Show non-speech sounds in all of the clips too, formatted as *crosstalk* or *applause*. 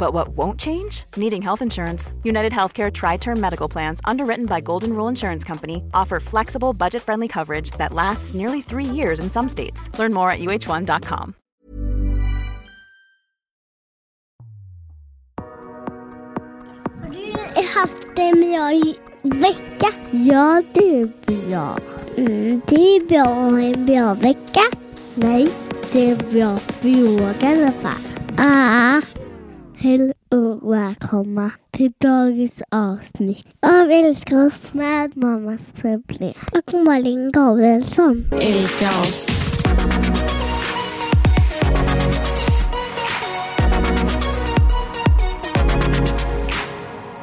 But what won't change? Needing health insurance. United Healthcare Tri Term Medical Plans, underwritten by Golden Rule Insurance Company, offer flexible, budget friendly coverage that lasts nearly three years in some states. Learn more at uh1.com. Har du haft en? Ja, det är bra. Mm, det är bra att ha en bra vecka. Nej, det är fråga i alla fall. Ah. Hej och välkomna till dagens avsnitt av Älska oss med mammas sibling och Malin Gabrielsson. Älska oss.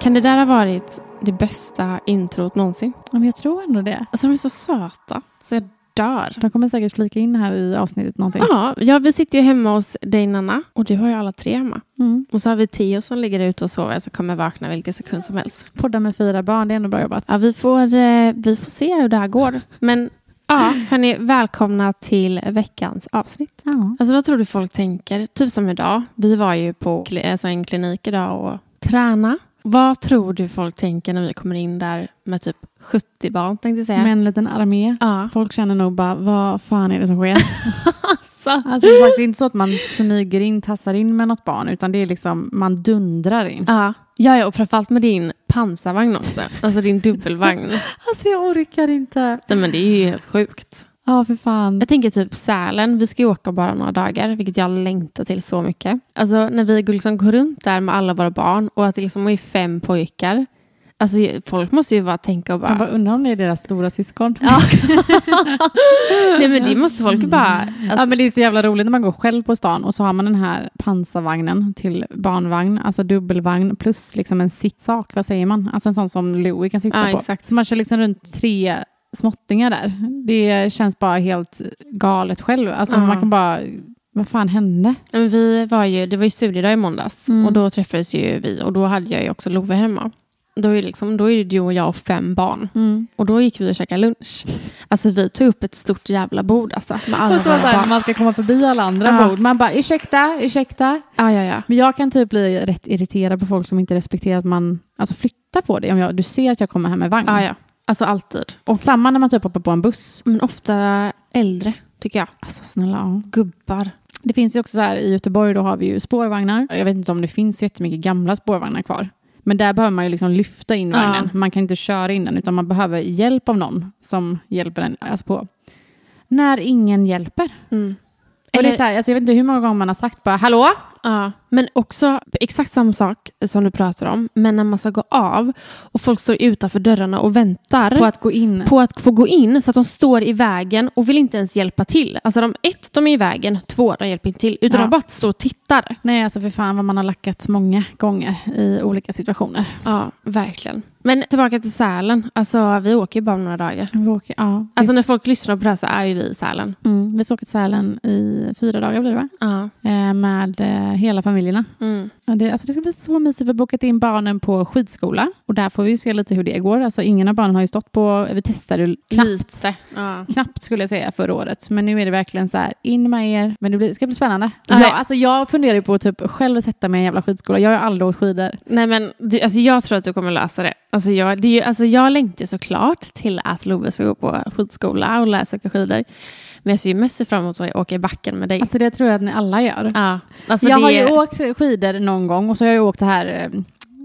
Kan det där ha varit det bästa introt någonsin? Ja, men jag tror ändå det. Alltså de är så söta, så jag dör. De kommer säkert flika in här i avsnittet någonting. Ja, ja, vi sitter ju hemma hos dig Nanna och du har ju alla tre hemma. Mm. Och så har vi Tio som ligger ute och sover så kommer vakna vilken sekund som helst. Podda med fyra barn, det är ändå bra jobbat. Ja, vi får, eh, vi får se hur det här går. Men ja, hörni, välkomna till veckans avsnitt. Ja. Alltså vad tror du folk tänker? Typ som idag. Vi var ju på alltså en klinik idag och träna. Vad tror du folk tänker när vi kommer in där med typ 70 barn tänkte jag säga? Med en liten armé. ja. Folk känner nog bara, vad fan är det som sker? *laughs* alltså. alltså, sagt, det är inte så att man smyger in, tassar in med något barn, utan det är liksom, man dundrar in. Ja. ja, ja, och framförallt med din pansarvagn också. Alltså din dubbelvagn. *laughs* Alltså jag orkar inte. Nej, men det är ju helt sjukt. Ja, för fan. Jag tänker typ Sälen, vi ska ju åka bara några dagar, vilket jag längtar till så mycket. Alltså när vi liksom går runt där med alla våra barn och att det liksom är fem pojkar. Alltså folk måste ju bara tänka och bara... Jag bara undrar om det är deras stora syskon. Ja. *laughs* Nej men det måste folk ju bara... Alltså, Ja, men det är så jävla roligt när man går själv på stan och så har man den här pansarvagnen till barnvagn, alltså dubbelvagn plus liksom en sittsak, vad säger man? Alltså en sån som Louie kan sitta Ja, på. exakt. Så man kör liksom runt tre småttingar där. Det känns bara helt galet själv. Alltså Ja. man kan bara, vad fan hände? Men vi var ju, det var ju studiedag i måndags Mm. och då träffades ju vi och då hade jag ju också Love hemma. Då är, liksom, då är det du och jag och fem barn. Och då gick vi och käkade lunch. Alltså vi tog upp ett stort jävla bord alltså, med alla Och så våra så barn. man ska komma förbi alla andra Ja. bord. Man bara, ursäkta, ursäkta. Ja, ja, ja. Men jag kan typ bli rätt irriterad på folk som inte respekterar att man alltså flyttar på det. Om jag, du ser att jag kommer här med vagn. ja, ja. Alltså alltid. Och samma när man typ hoppar på en buss. Men ofta äldre, tycker jag. Alltså snälla, ja. Gubbar. Det finns ju också så här i Göteborg, då har vi ju spårvagnar. Jag vet inte om det finns jättemycket gamla spårvagnar kvar. Men där behöver man ju liksom lyfta in Ja. vagnen. Man kan inte köra in den utan man behöver hjälp av någon som hjälper den alltså på. När ingen hjälper. Mm. Och det är Eller- så här, alltså jag vet inte hur många gånger man har sagt bara hallå? Ja, men också exakt samma sak som du pratar om. Men när man ska gå av och folk står utanför dörrarna och väntar På att gå in. på att få gå in så att de står i vägen och vill inte ens hjälpa till. Alltså de, ett, de är i vägen. Två, de hjälper inte till. Utan Ja. de bara står och tittar. Nej, alltså för fan vad man har lackat många gånger i olika situationer. Ja, verkligen. Men tillbaka till Sälen. Alltså vi åker ju bara några dagar. Vi åker, ja, Alltså när folk lyssnar på det här så är ju vi i Sälen. mm, vi ska åka till Sälen i fyra dagar blir det va? Ja. Eh, med eh, hela familjerna. Mm. Ja, det, alltså det ska bli så mysigt. Vi har bokat in barnen på skidskola och där får vi se lite hur det går. Alltså ingen av barnen har ju stått på, vi testade knappt, Lite. Ja. knappt skulle jag säga förra året. Men nu är det verkligen så här, in med er. Men det blir, ska bli spännande. Ja, Jag, ja. alltså jag funderar på att typ själv sätta mig i en jävla skidskola. Jag har aldrig åkt skidor. Nej men du, alltså jag tror att du kommer lösa det. Alltså jag, det är ju, alltså jag längtar såklart till att Love ska gå på skidskola och lära sig åka skidor. Men jag ser ju mest fram emot att åka i backen med dig. Alltså det tror jag att ni alla gör. ja, alltså jag det, har ju åkt skidor någon gång och så har jag ju åkt det här, eh,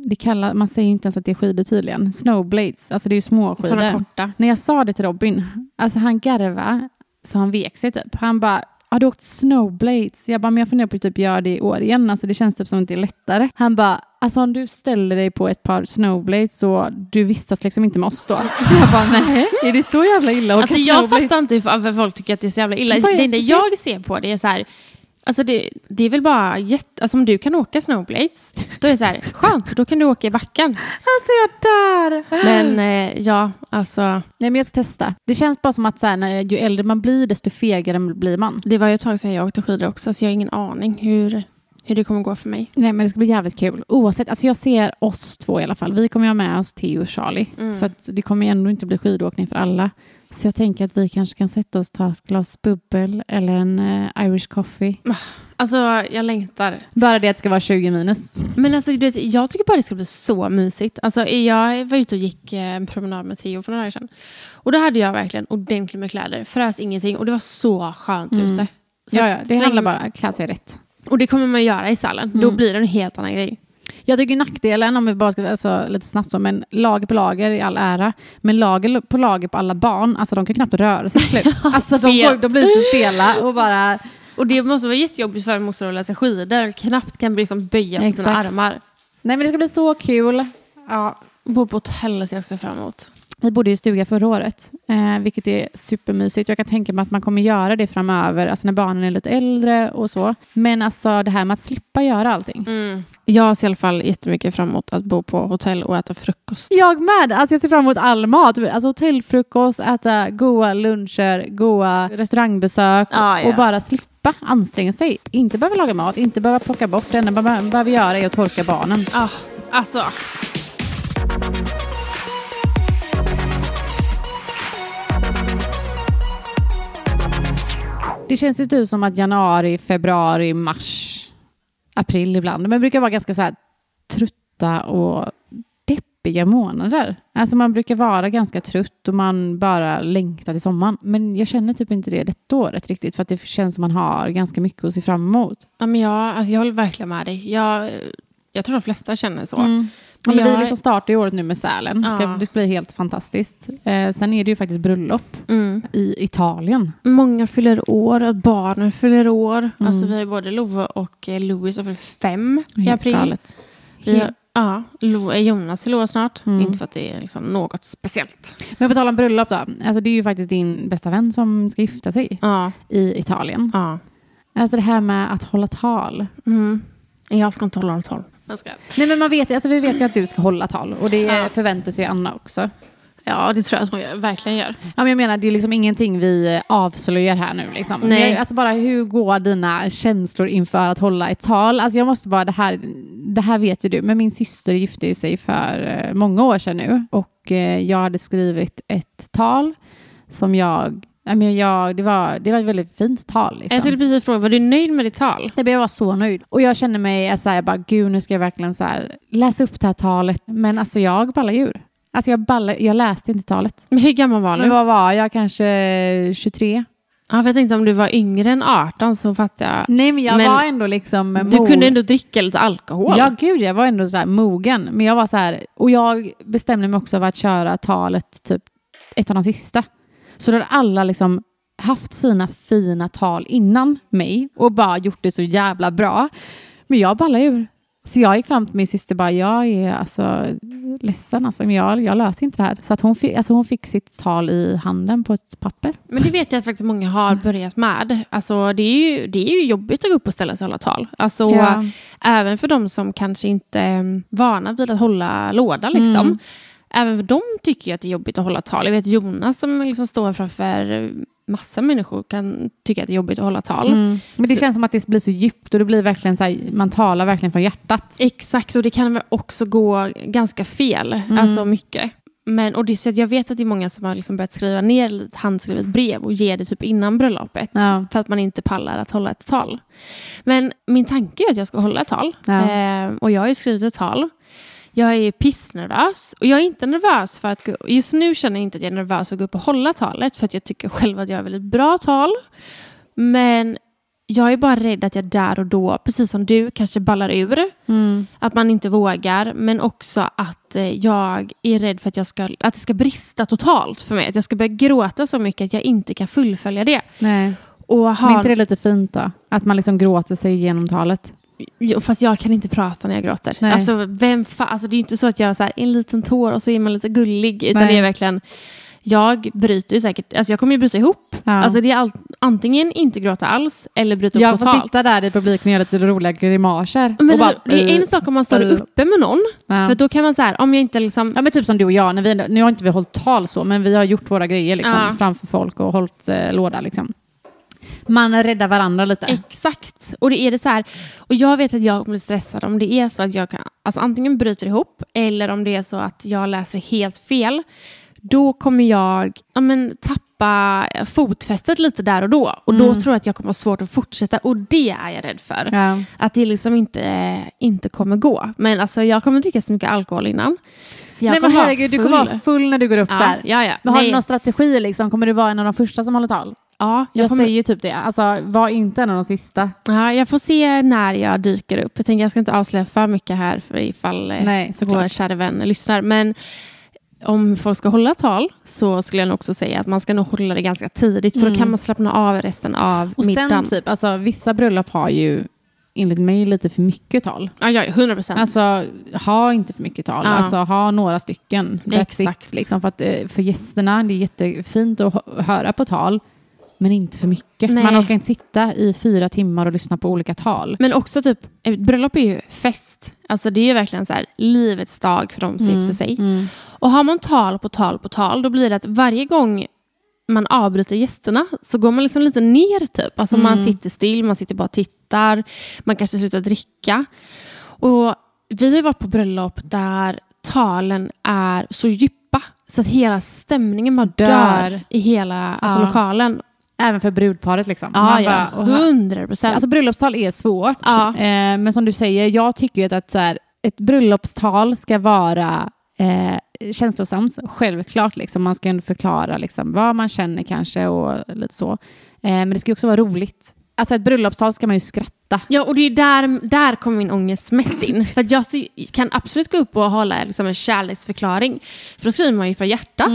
det kallar, man säger ju inte ens att det är skidor tydligen, snowblades, alltså det är ju små sådana skidor. korta. När jag sa det till Robin, alltså han garva så han vek sig typ. Han bara, har du åkt snowblades? Jag bara, men jag funderar på att typ göra det i år igen. Alltså det känns typ som att det är lättare. Han bara, alltså om du ställer dig på ett par snowblades så du vistas liksom inte med oss då. *laughs* Jag bara, nej, är det så jävla illa att Alltså jag fattar inte varför folk tycker att det är så jävla illa. Vad är Det enda jag ser på det är så här, Alltså det, det är väl bara jätte... Alltså om du kan åka snowblades, då är det så här, *laughs* skönt, då kan du åka i backen. Alltså jag dör! Men eh, ja, alltså... Nej, men jag ska testa. Det känns bara som att så här, när, ju äldre man blir, desto fegare blir man. Det var ju ett tag sedan jag åkte skidor också, så jag har ingen aning hur, hur det kommer gå för mig. Nej, men det ska bli jävligt kul. Oavsett, alltså jag ser oss två i alla fall. Vi kommer ju ha med oss Theo och Charlie. Mm. Så det kommer ju ändå inte bli skidåkning för alla. Så jag tänker att vi kanske kan sätta oss och ta ett glas bubbel eller en eh, Irish coffee. Alltså, jag längtar. Bara det att det ska vara 20 minus. Men alltså, du vet, jag tycker bara det ska bli så mysigt. Alltså, jag var ute och gick eh, en promenad med Theo för några dagar sedan. Och då hade jag verkligen ordentligt med kläder. Frös ingenting. Och det var så skönt Mm. ute. Så Ja, ja, det handlar bara om att klä sig rätt. Och det kommer man göra i stallen. Då Mm. blir det en helt annan grej. Jag tycker nackdelen, om vi bara ska, alltså, lite snabbt så, men lager på lager i all ära, men lager på lager på alla barn, alltså de kan knappt röra sig till slut. *laughs* Alltså de, går, de blir så stela och bara... *laughs* Och det måste vara jättejobbigt för dem också att lära sig skidor. Knappt kan liksom böja på sina armar. Nej men det ska bli så kul. Ja, bo på hotell ser jag också fram emot. Vi bodde i stuga förra året, eh, vilket är supermysigt. Jag kan tänka mig att man kommer göra det framöver, alltså när barnen är lite äldre och så. Men alltså det här med att slippa göra allting. Mm. Jag ser i alla fall jättemycket fram emot att bo på hotell och äta frukost. Jag med! Alltså jag ser fram emot all mat. Alltså hotellfrukost, äta goda luncher, goda restaurangbesök Ja, ja. och bara slippa anstränga sig. Inte behöva laga mat, inte behöva plocka bort. Det enda man behöver göra är att torka barnen. Ah, alltså. Det känns ju typ som att januari, februari, mars, april ibland, men brukar vara ganska så här trötta och deppiga månader. Alltså man brukar vara ganska trött och man bara längtar till sommaren. Men jag känner typ inte det detta året riktigt för att det känns som man har ganska mycket att se fram emot. Ja, men jag, alltså jag håller verkligen med dig. Jag, jag tror de flesta känner så. Mm. Men Men vi jag- liksom startar ju året nu med Sälen. Ska, Ja. Det blir helt fantastiskt. Eh, sen är det ju faktiskt bröllop Mm. i Italien. Många fyller år, barnen fyller år. Mm. Alltså vi har både Love och eh, Louis som fyller fem i Helt april. galet. Vi har, ja, eh, Jonas fyller år snart. Mm. Inte för att det är liksom något speciellt. Men på tal om bröllop då. Alltså det är ju faktiskt din bästa vän som ska gifta sig Ja, i Italien. ja. Alltså det här med att hålla tal. Mm. Jag ska inte hålla något tal. Jag ska. Nej men man vet, alltså vi vet ju att du ska hålla tal och det Ja. förväntar sig Anna också. Ja, det tror jag att hon gör, verkligen gör. Ja, men jag menar, det är liksom ingenting vi avslöjar här nu. Liksom. Nej. Alltså bara hur går dina känslor inför att hålla ett tal? Alltså jag måste bara, det här, det här vet ju du, men min syster gifte ju sig för eh, många år sedan nu och eh, jag hade skrivit ett tal som jag, ja, men jag det, var, det var ett väldigt fint tal. Liksom. Jag skulle precis fråga, var du nöjd med ditt tal? Jag var så nöjd. Och jag kände mig så här, jag bara, gud nu ska jag verkligen så här, läsa upp det här talet. Men alltså jag ballar djur. Alltså jag, ballar, jag läste inte talet. Men hur gammal var Men du? vad var jag? Kanske 23? Ja, för jag tänkte om du var yngre än 18 så fattar jag. Nej men jag Men var ändå liksom Du mo- kunde ändå dricka lite alkohol. Ja gud, jag var ändå så här mogen. Men jag var så här, och jag bestämde mig också för att köra talet typ ett av de sista. Så då hade alla liksom haft sina fina tal innan mig och bara gjort det så jävla bra. Men jag ballade ur. Så jag gick fram till min syster och bara, jag är alltså ledsen alltså, men jag, jag löser inte det här. Så att hon, fick, alltså hon fick sitt tal i handen på ett papper. Men det vet jag att faktiskt många har börjat med. Alltså, det, är ju, det är ju jobbigt att gå upp och ställa sig och hålla tal. Alltså, Ja. Även för de som kanske inte är vana vid att hålla låda. Liksom. Mm. Även för de tycker ju att det är jobbigt att hålla tal. Jag vet Jonas som liksom står framför massa människor kan tycka att det är jobbigt att hålla tal. Mm. Men det Så- känns som att det blir så djupt och det blir verkligen så här, man talar verkligen från hjärtat. Exakt, och det kan väl också gå ganska fel. Mm. Alltså mycket. Men, och det, så att jag vet att det är många som har liksom börjat skriva ner ett handskrivet brev och ge det typ innan bröllopet. Ja. För att man inte pallar att hålla ett tal. Men min tanke är att jag ska hålla ett tal. Ja. Eh, och jag har ju skrivit ett tal. Jag är pissnervös. Och jag är inte nervös för att Just nu känner jag inte att jag är nervös för att gå upp och hålla talet. För att jag tycker själv att jag har väldigt bra tal. Men jag är bara rädd att jag där och då, precis som du, kanske ballar ur. Mm. Att man inte vågar, men också att eh, jag är rädd för att, jag ska, att det ska brista totalt för mig. Att jag ska börja gråta så mycket att jag inte kan fullfölja det. Nej. Och Men har, inte det lite fint då? Att man liksom gråter sig igenom talet. Fast jag kan inte prata när jag gråter. Nej. Alltså, vem fa- alltså, det är ju inte så att jag har så här, en liten tår och så är man lite gullig. Utan Nej. det är verkligen, jag bryter ju säkert, alltså jag kommer ju bryta ihop. Ja. Alltså det är allt, antingen inte gråta alls eller bryta upp Jag får totalt. sitta där i publiken och göra lite roliga grimaser. Men och bara, det är en eh, sak om man står eh. uppe med någon. Ja. För då kan man så här, om jag inte liksom... Ja men typ som du och jag, när vi, nu har inte vi hållit tal så, men vi har gjort våra grejer liksom, Ja. framför folk och hållit eh, låda. Liksom. Man räddar varandra lite. Exakt. Och det är det så här, och jag vet att jag blir stressad om det är så att jag kan, alltså antingen bryter ihop eller om det är så att jag läser helt fel. Då kommer jag ja, men, tappa fotfästet lite där och då. Och då tror jag att jag kommer ha svårt att fortsätta. Och det är jag rädd för. Ja. Att det liksom inte, inte kommer gå. Men alltså jag kommer dricka så mycket alkohol innan. Så jag Nej men kommer herregud, du kommer vara full när du går upp Ja, där. ja, ja. Men har Nej. du någon strategi liksom? Kommer du vara en av de första som håller tal? Ja, Jag, jag, kommer, säger typ det. Alltså, var inte en av de sista. ja, jag får se när jag dyker upp. Jag tänker jag ska inte avslöja för mycket här för ifall eh, Nej, vår såklart. kära vän lyssnar. Men om folk ska hålla tal så skulle jag nog också säga att man ska nog hålla det ganska tidigt. För då kan man slappna av resten av Mm. Och middagen. sen typ, alltså vissa bröllop har ju enligt mig lite för mycket tal. Ja, ja, 100 procent. Alltså, ha inte för mycket tal. Ja. Alltså, ha några stycken. That's Exakt. It, liksom, för, att, eh, för gästerna, det är jättefint att hö- höra på tal, men inte för mycket. Nej. Man orkar inte sitta i fyra timmar och lyssna på olika tal. Men också typ, ett bröllop är ju fest. Alltså det är ju verkligen så här, livets dag för de som gifter sig. Mm. Och har man tal på tal på tal, då blir det att varje gång man avbryter gästerna så går man liksom lite ner typ. Alltså man Mm. sitter still, man sitter bara och tittar, man kanske slutar dricka. Och vi har varit på bröllop där talen är så djupa så att hela stämningen bara dör, Dör. i hela alltså, Ja. lokalen. Även för brudparet. Liksom. Man ja. Hundra procent. Alltså bröllopstal är svårt. Ja. Eh, men som du säger, jag tycker ju att så här, ett bröllopstal ska vara eh, känslosamt, självklart. Liksom. Man ska ändå förklara liksom, vad man känner kanske och lite så. Eh, men det ska också vara roligt. Alltså ett bröllopstal ska man ju skratta. Ja, och det är där, där kommer min ångest mest in. *laughs* För jag kan absolut gå upp och hålla liksom en kärleksförklaring. För då skriver man ju från hjärtat.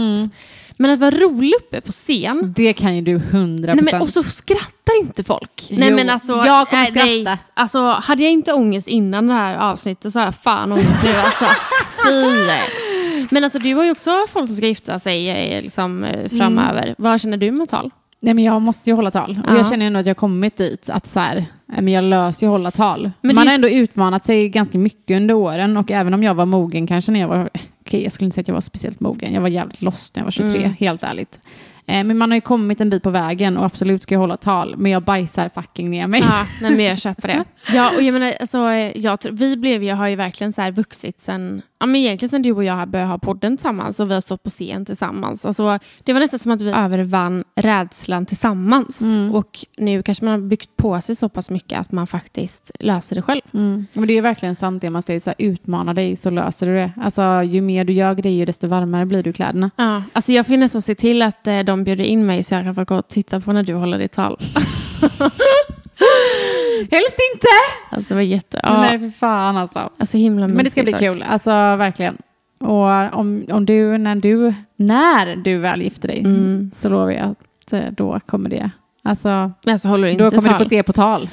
Men att vara rolig uppe på scen. Det kan ju du hundra Nej, procent. och så skrattar inte folk. Nej, Jo, men alltså, jag kommer nej, nej. skratta. Alltså, hade jag inte ångest innan det här avsnittet så har jag fan ångest nu. Alltså. *laughs* Fy. Men alltså, du har ju också folk som ska gifta sig eh, liksom, eh, framöver. Vad känner du med tal? Nej, men jag måste ju hålla tal. Och Ja. jag känner ändå att jag har kommit dit att så här, nej, men jag löser ju hålla tal. Men Man har är- ändå utmanat sig ganska mycket under åren och även om jag var mogen kanske när jag var, okej jag skulle inte säga att jag var speciellt mogen, jag var jävligt lost när jag var 23, Mm. helt ärligt. Eh, men man har ju kommit en bit på vägen och absolut ska jag hålla tal, men jag bajsar fucking ner mig. Ja, nej, men jag köper det. *laughs* Ja, och jag menar, alltså, jag, tror- vi blev, jag har ju verkligen så här vuxit sen, ja, men egentligen sen du och jag började ha podden tillsammans och vi har stått på scen tillsammans. Alltså, det var nästan som att vi övervann rädslan tillsammans. Och nu kanske man har byggt på sig så pass mycket att man faktiskt löser det själv. Mm. Men det är verkligen sant det man säger, så här, utmana dig så löser du det. Alltså ju mer du gör grejer desto varmare blir du kläderna. Ja, alltså jag får nästan se till att eh, de bjuder in mig så jag kan få gå och titta på när du håller ditt tal. *laughs* *laughs* Helst inte! Alltså var jätte... Ja, Nej för fan alltså. alltså himla Men det ska bli kul, alltså verkligen. Och om, om du, när du, när du väl gifter dig, Mm. så lovar jag att eh, då kommer det, alltså, Alltså håller inte då kommer tal? du få se på tal.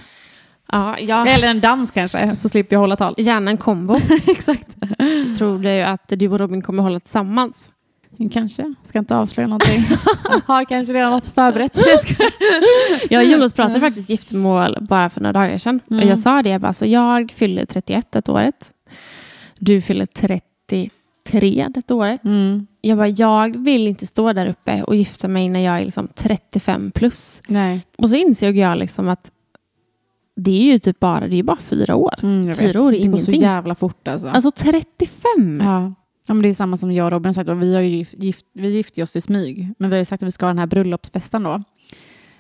Ja, ja. Eller en dans kanske, så slipper jag hålla tal. Gärna en kombo. *laughs* Exakt. Tror du att du och Robin kommer hålla tillsammans? Kanske, ska inte avslöja någonting. *laughs* Har kanske redan något förberett. *laughs* Jag och Jonas pratade faktiskt giftermål bara för några dagar sedan. Och jag sa det, jag bara, alltså, jag fyller 31 ett året. Du fyller 33 det året. Mm. Jag bara, jag vill inte stå där uppe och gifta mig när jag är liksom 35 plus. Nej. Och så insåg jag liksom att det är ju typ bara, det är bara fyra år. Mm, Fyra år är Det går så ingenting. jävla fort alltså. Alltså 35! Ja. Ja men det är samma som jag och Robin har sagt. Vi, har ju gift, vi gifte oss i smyg. Men vi har ju sagt att vi ska ha den här bröllopsfesten då.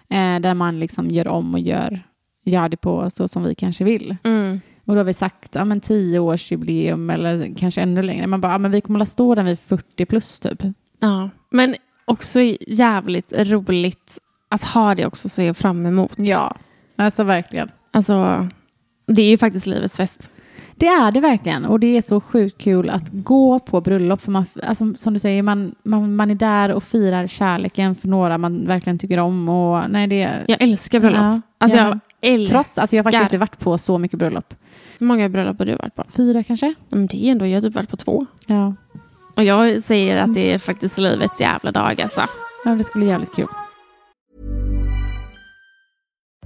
Eh, där man liksom gör om och gör, gör det på så som vi kanske vill. Mm. Och då har vi sagt ja, men 10 års jubileum eller kanske ännu längre. Man bara, ja, men vi kommer att stå där vid 40 plus typ. Ja, men också jävligt roligt att ha det också att se fram emot. Ja, alltså verkligen. Alltså, det är ju faktiskt livets fest. Det är det verkligen. Och det är så sjukt kul att gå på bröllop. För man, alltså, som du säger, man, man, man är där och firar kärleken för några man verkligen tycker om. Och, nej, det, Jag älskar bröllop. Ja, alltså, ja. jag älskar. trots att jag faktiskt inte varit på så mycket bröllop. Hur många bröllop har du varit på? Fyra kanske? Men det är ändå, jag har typ varit på två. Ja. Och jag säger att det är faktiskt livets jävla dag alltså. Ja, det ska bli jävligt kul.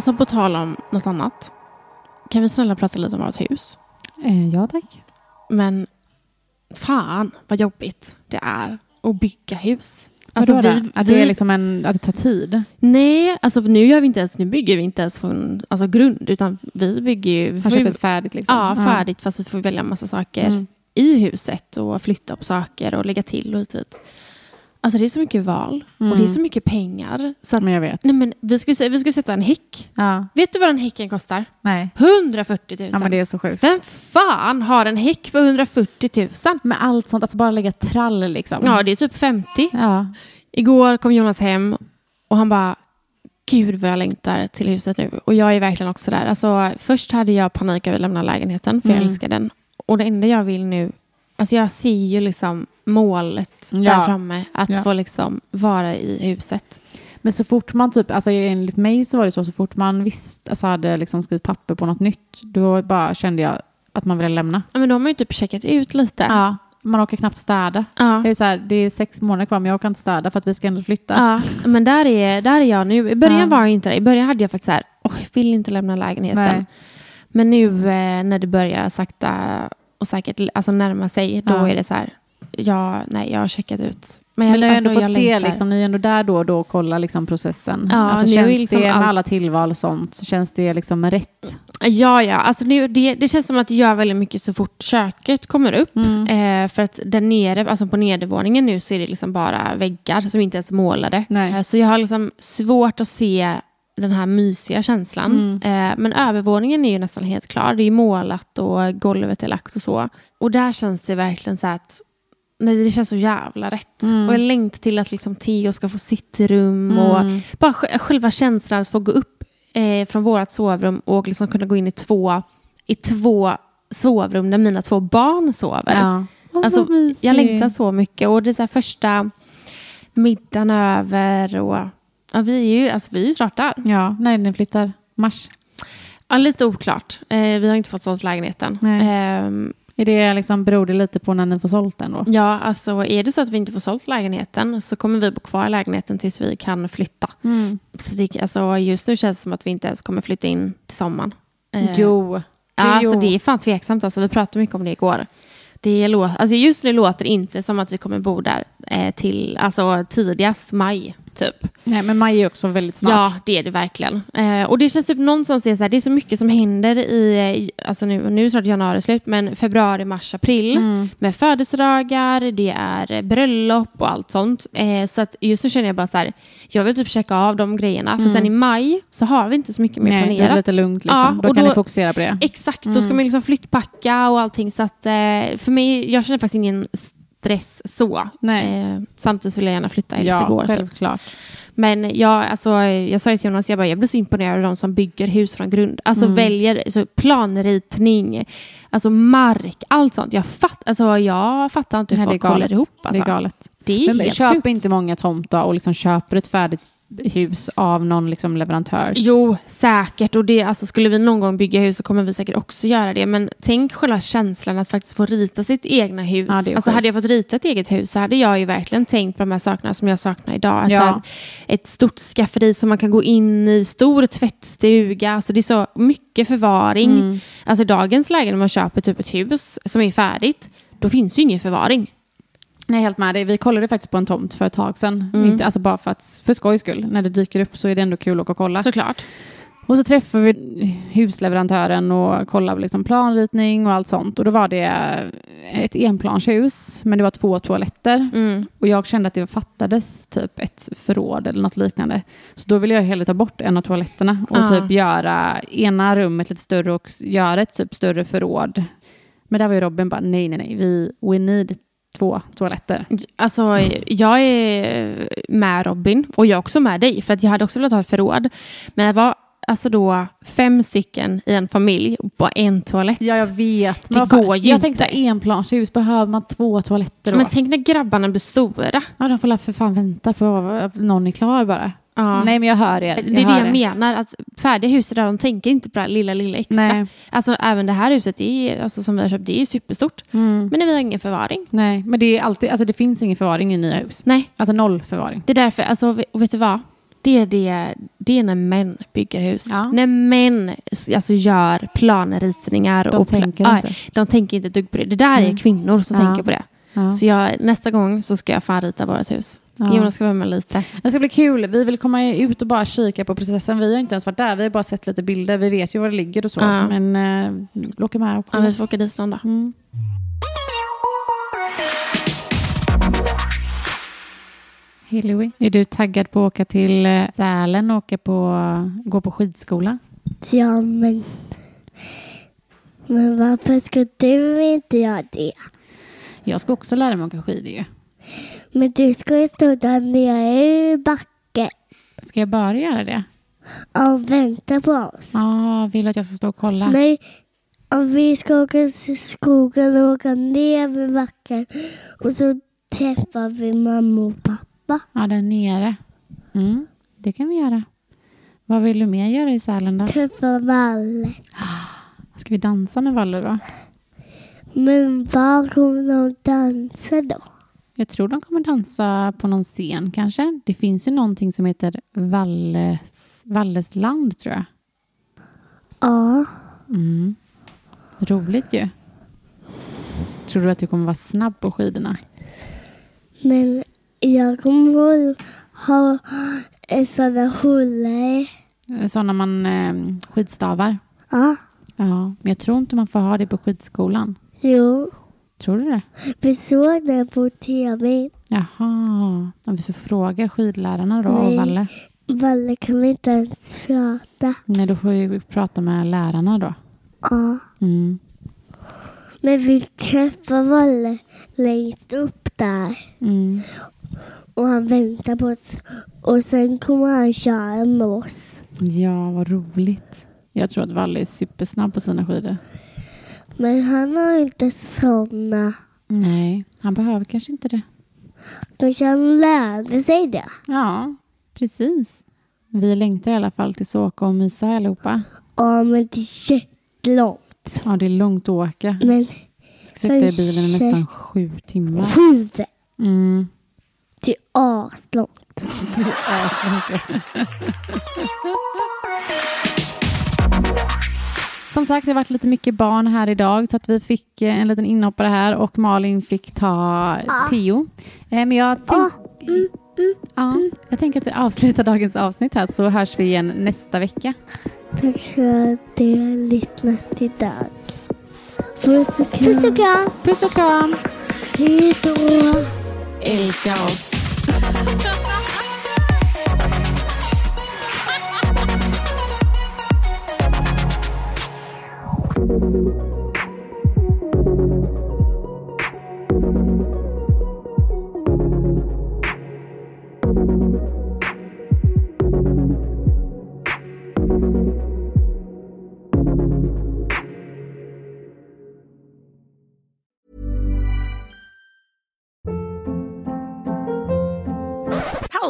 Alltså på tal om något annat. Kan vi snälla prata lite om vårt hus? Eh, ja, tack. Men fan vad jobbigt det är att bygga hus. Alltså, vi, att vi- det är liksom en, att det tar tid. Nej, alltså nu gör vi inte ens, nu bygger vi inte ens från alltså, grund, utan vi bygger ju... Har köpt färdigt liksom. Ja, färdigt, fast vi får välja massa saker Mm. i huset och flytta på saker och lägga till och hit och dit. Alltså det är så mycket val och det är så mycket pengar. Så att, Men jag vet. nej, men vi skulle, vi skulle sätta en häck. Ja, Vet du vad den häcken kostar? nej. 140 000. Ja, men det är så sjukt. Vem fan har en häck för 140 000? Med allt sånt, alltså bara lägga trall liksom. Ja, det är typ 50. Ja. Igår kom Jonas hem och han bara, gud vad jag längtar till huset nu. Och jag är verkligen också där. Alltså, först hade jag panik över att lämna lägenheten, för jag Mm. älskar den. Och det enda jag vill nu, alltså jag ser ju liksom målet Ja. där framme, att Ja. få liksom vara i huset. Men så fort man typ, alltså enligt mig så var det så, så fort man visst, alltså hade liksom skrivit papper på något nytt, då bara kände jag att man ville lämna. Ja, men då har man ju typ checkat ut lite. Ja. Man orkar knappt städa. Ja. Det är, så här, det är sex månader kvar men jag orkar inte städa för att vi ska ändå flytta. Ja, men där är, där är jag nu. I början Ja. var jag inte det. I början hade jag faktiskt så här, åh, jag vill inte lämna lägenheten. Nej. Men nu eh, när det börjar sakta och säkert alltså närma sig, då Ja. är det så här, ja, nej, jag har checkat ut. Men ni har alltså, ändå jag fått se, liksom, ni är ändå där då och då och kollar liksom, processen. Ja, alltså, känns liksom det med alla tillval och sånt, så känns det liksom rätt. Ja, ja. Alltså nu, det, det känns som att det gör väldigt mycket så fort köket kommer upp. Mm. Eh, för att där nere, alltså på nedervåningen nu så är det liksom bara väggar som inte ens är målade. Nej. Eh, så jag har liksom svårt att se den här mysiga känslan. Mm. Eh, men övervåningen är ju nästan helt klar. Det är målat och golvet är lagt och så. Och där känns det verkligen så att Nej, det känns så jävla rätt. Mm. Och jag längtar till att liksom Theo ska få sitt rum. Och Mm. bara sj- själva känslan att få gå upp eh, från vårt sovrum och liksom kunna gå in i två, i två sovrum där mina två barn sover. Ja. Alltså, jag längtar så mycket. Och det är så första middagen över. Och, ja, vi, är ju, alltså, vi är ju snart där. Ja, när ni flyttar. Mars. Ja, lite oklart. Eh, vi har inte fått sålt lägenheten. Ehm, Är det liksom, beror det lite på när ni får sålt den då? ja, alltså är det så att vi inte får sålt lägenheten så kommer vi bo kvar i lägenheten tills vi kan flytta. Mm. Så det, alltså, just nu känns det som att vi inte ens kommer flytta in till sommaren. Eh, Jo. Ja, alltså, jo. det är fan tveksamt. Alltså, vi pratade mycket om det igår. Det lå- alltså, just nu låter det inte som att vi kommer bo där eh, till alltså, tidigast maj. Typ. Nej, men maj är också väldigt snart. Ja, det är det verkligen. Eh, och det känns typ någonstans det är så, här, det är så mycket som händer i, eh, alltså nu, nu är snart januari slut, men februari, mars, april. Mm. Med födelsedagar, det är bröllop och allt sånt. Eh, så att just nu känner jag bara så här, jag vill typ checka av de grejerna. För sen i maj så har vi inte så mycket mer Mm. Nej, det planerat. är lite lugnt liksom. Ja, då kan då- ni fokusera på det. Exakt, då ska man liksom flyttpacka och allting. Så att, eh, för mig, jag känner faktiskt ingen stress så. Eh, samtidigt vill jag gärna flytta helst Ja, igår. Typ. självklart. Men jag, alltså, jag sa det till Jonas, jag, bara, jag blir så imponerad av de som bygger hus från grund. Alltså Mm. väljer så planritning, alltså mark, allt sånt. Jag, fatt, alltså, jag fattar inte hur Nej, folk håller ihop. Alltså. Det är galet. Det är Men helt köp sjukt. inte många tomtar och liksom köper ett färdigt hus av någon liksom leverantör. Jo, säkert. Och det, alltså, skulle vi någon gång bygga hus så kommer vi säkert också göra det. Men tänk själva känslan att faktiskt få rita sitt egna hus. Ja, alltså, hade jag fått rita ett eget hus så hade jag ju verkligen tänkt på de här sakerna som jag saknar idag. Att Ja. ett, stort skafferi som man kan gå in i, stor tvättstuga. Alltså, det är så mycket förvaring. Mm. Alltså dagens läge när man köper typ ett hus som är färdigt, då finns ju ingen förvaring. Nej, helt med dig. Vi kollade faktiskt på en tomt för ett tag sedan. Mm. Inte, alltså bara för, att, för skojs skull. När det dyker upp så är det ändå kul att åka och kolla. Såklart. Och så träffade vi husleverantören och kollade liksom planritning och allt sånt. Och då var det ett enplanshus, men det var två toaletter. Mm. Och jag kände att det fattades typ ett förråd eller något liknande. Så då ville jag hellre ta bort en av toaletterna och Ja. typ göra ena rummet lite större och göra ett typ större förråd. Men där var ju Robin bara, nej, nej, nej, vi, we need två toaletter. Alltså, jag är med Robin och jag är också med dig för att jag hade också velat ha ett förråd. Men det var alltså då fem stycken i en familj på en toalett. Ja, jag vet. Det fan, går ju Jag inte. tänkte så här, enplanshus, behöver man två toaletter då? Men tänk när grabbarna blir stora. ja, de får för fan vänta på att någon är klar bara. Ja. Nej, men jag hör er. det är det jag er. menar, att färdiga hus där de tänker inte på det lilla, lilla extra. Nej. Alltså även det här huset, det är, alltså, som vi har köpt, det är superstort. Mm. Men vi har ingen förvaring. Nej, men det är alltid, alltså det finns ingen förvaring i nya hus. Nej, Alltså noll förvaring. det är därför, alltså, vet du vad? Det är, det, det är när män bygger hus. Ja. När män alltså, gör planritningar. De och pla- tänker Ja, inte. De tänker inte ett dugg på det. Det där är Mm. kvinnor som Ja. tänker på det. Ja. Så jag, nästa gång så ska jag fan rita vårt hus. Ja. Jonas ska vara med lite. Det ska bli kul. Vi vill komma ut och bara kika på processen. Vi har inte ens varit där. Vi har bara sett lite bilder. Vi vet ju var det ligger och så. Ja. Men eh, vi åker med och Ja, kolla. vi får åka dit någon dag. Mm. Hej Louie. Är du taggad på att åka till eh, Sälen och åka på, gå på skidskola? Ja, men... Men varför ska du inte göra det? Jag ska också lära mig åka skidor ju. Men du ska ju stå där nere i backen Ska jag bara göra det? och vänta på oss. Ja, vill du att jag ska stå och kolla? Nej, om vi ska åka till skogen och åka ner i backen och så träffar vi mamma och pappa. Ja, där nere. Mm, det kan vi göra. Vad vill du mer göra i Sälen då? Träffa Valle. Ska vi dansa med Valle då? Men var kommer de dansa då? Jag tror de kommer dansa på någon scen kanske. Det finns ju någonting som heter Valles, Vallesland tror jag. Ja, Mm. Roligt ju. Tror du att du kommer vara snabb på skidorna? men jag kommer ha en sån där hulle. Sådana man eh, skidstavar? Ja, Ja, men jag tror inte man får ha det på skidskolan. Jo. Tror du det? Vi såg det på tv. Jaha, om vi får fråga skidlärarna då Nej. Valle. Valle kan inte ens prata. Nej, då får vi prata med lärarna då. Ja. Mm. Men vi träffar Valle längst upp där. Mm. Och han väntar på oss. Och sen kommer han köra med oss. Ja, vad roligt. Jag tror att Valle är supersnabb på sina skidor. Men han har inte såna. Nej, han behöver kanske inte det. Kanske han lärde sig det. Ja, precis. Vi längtar i alla fall till Såka och mysa allihopa. Ja, men det är jättelångt. Ja, det är långt att åka. Men Jag ska sitta i bilen i nästan sju timmar. sju, Mm. det är aslångt. *laughs* Som sagt, det har varit lite mycket barn här idag så att vi fick eh, en liten inhoppare här och Malin fick ta Theo. Eh, Men jag, tänk, ja, jag tänker att vi avslutar dagens avsnitt här så hörs vi igen nästa vecka. Tack för att du har lyssnat idag. Puss och kram. Puss och kram. Puss och kram! Hej då. Älska oss.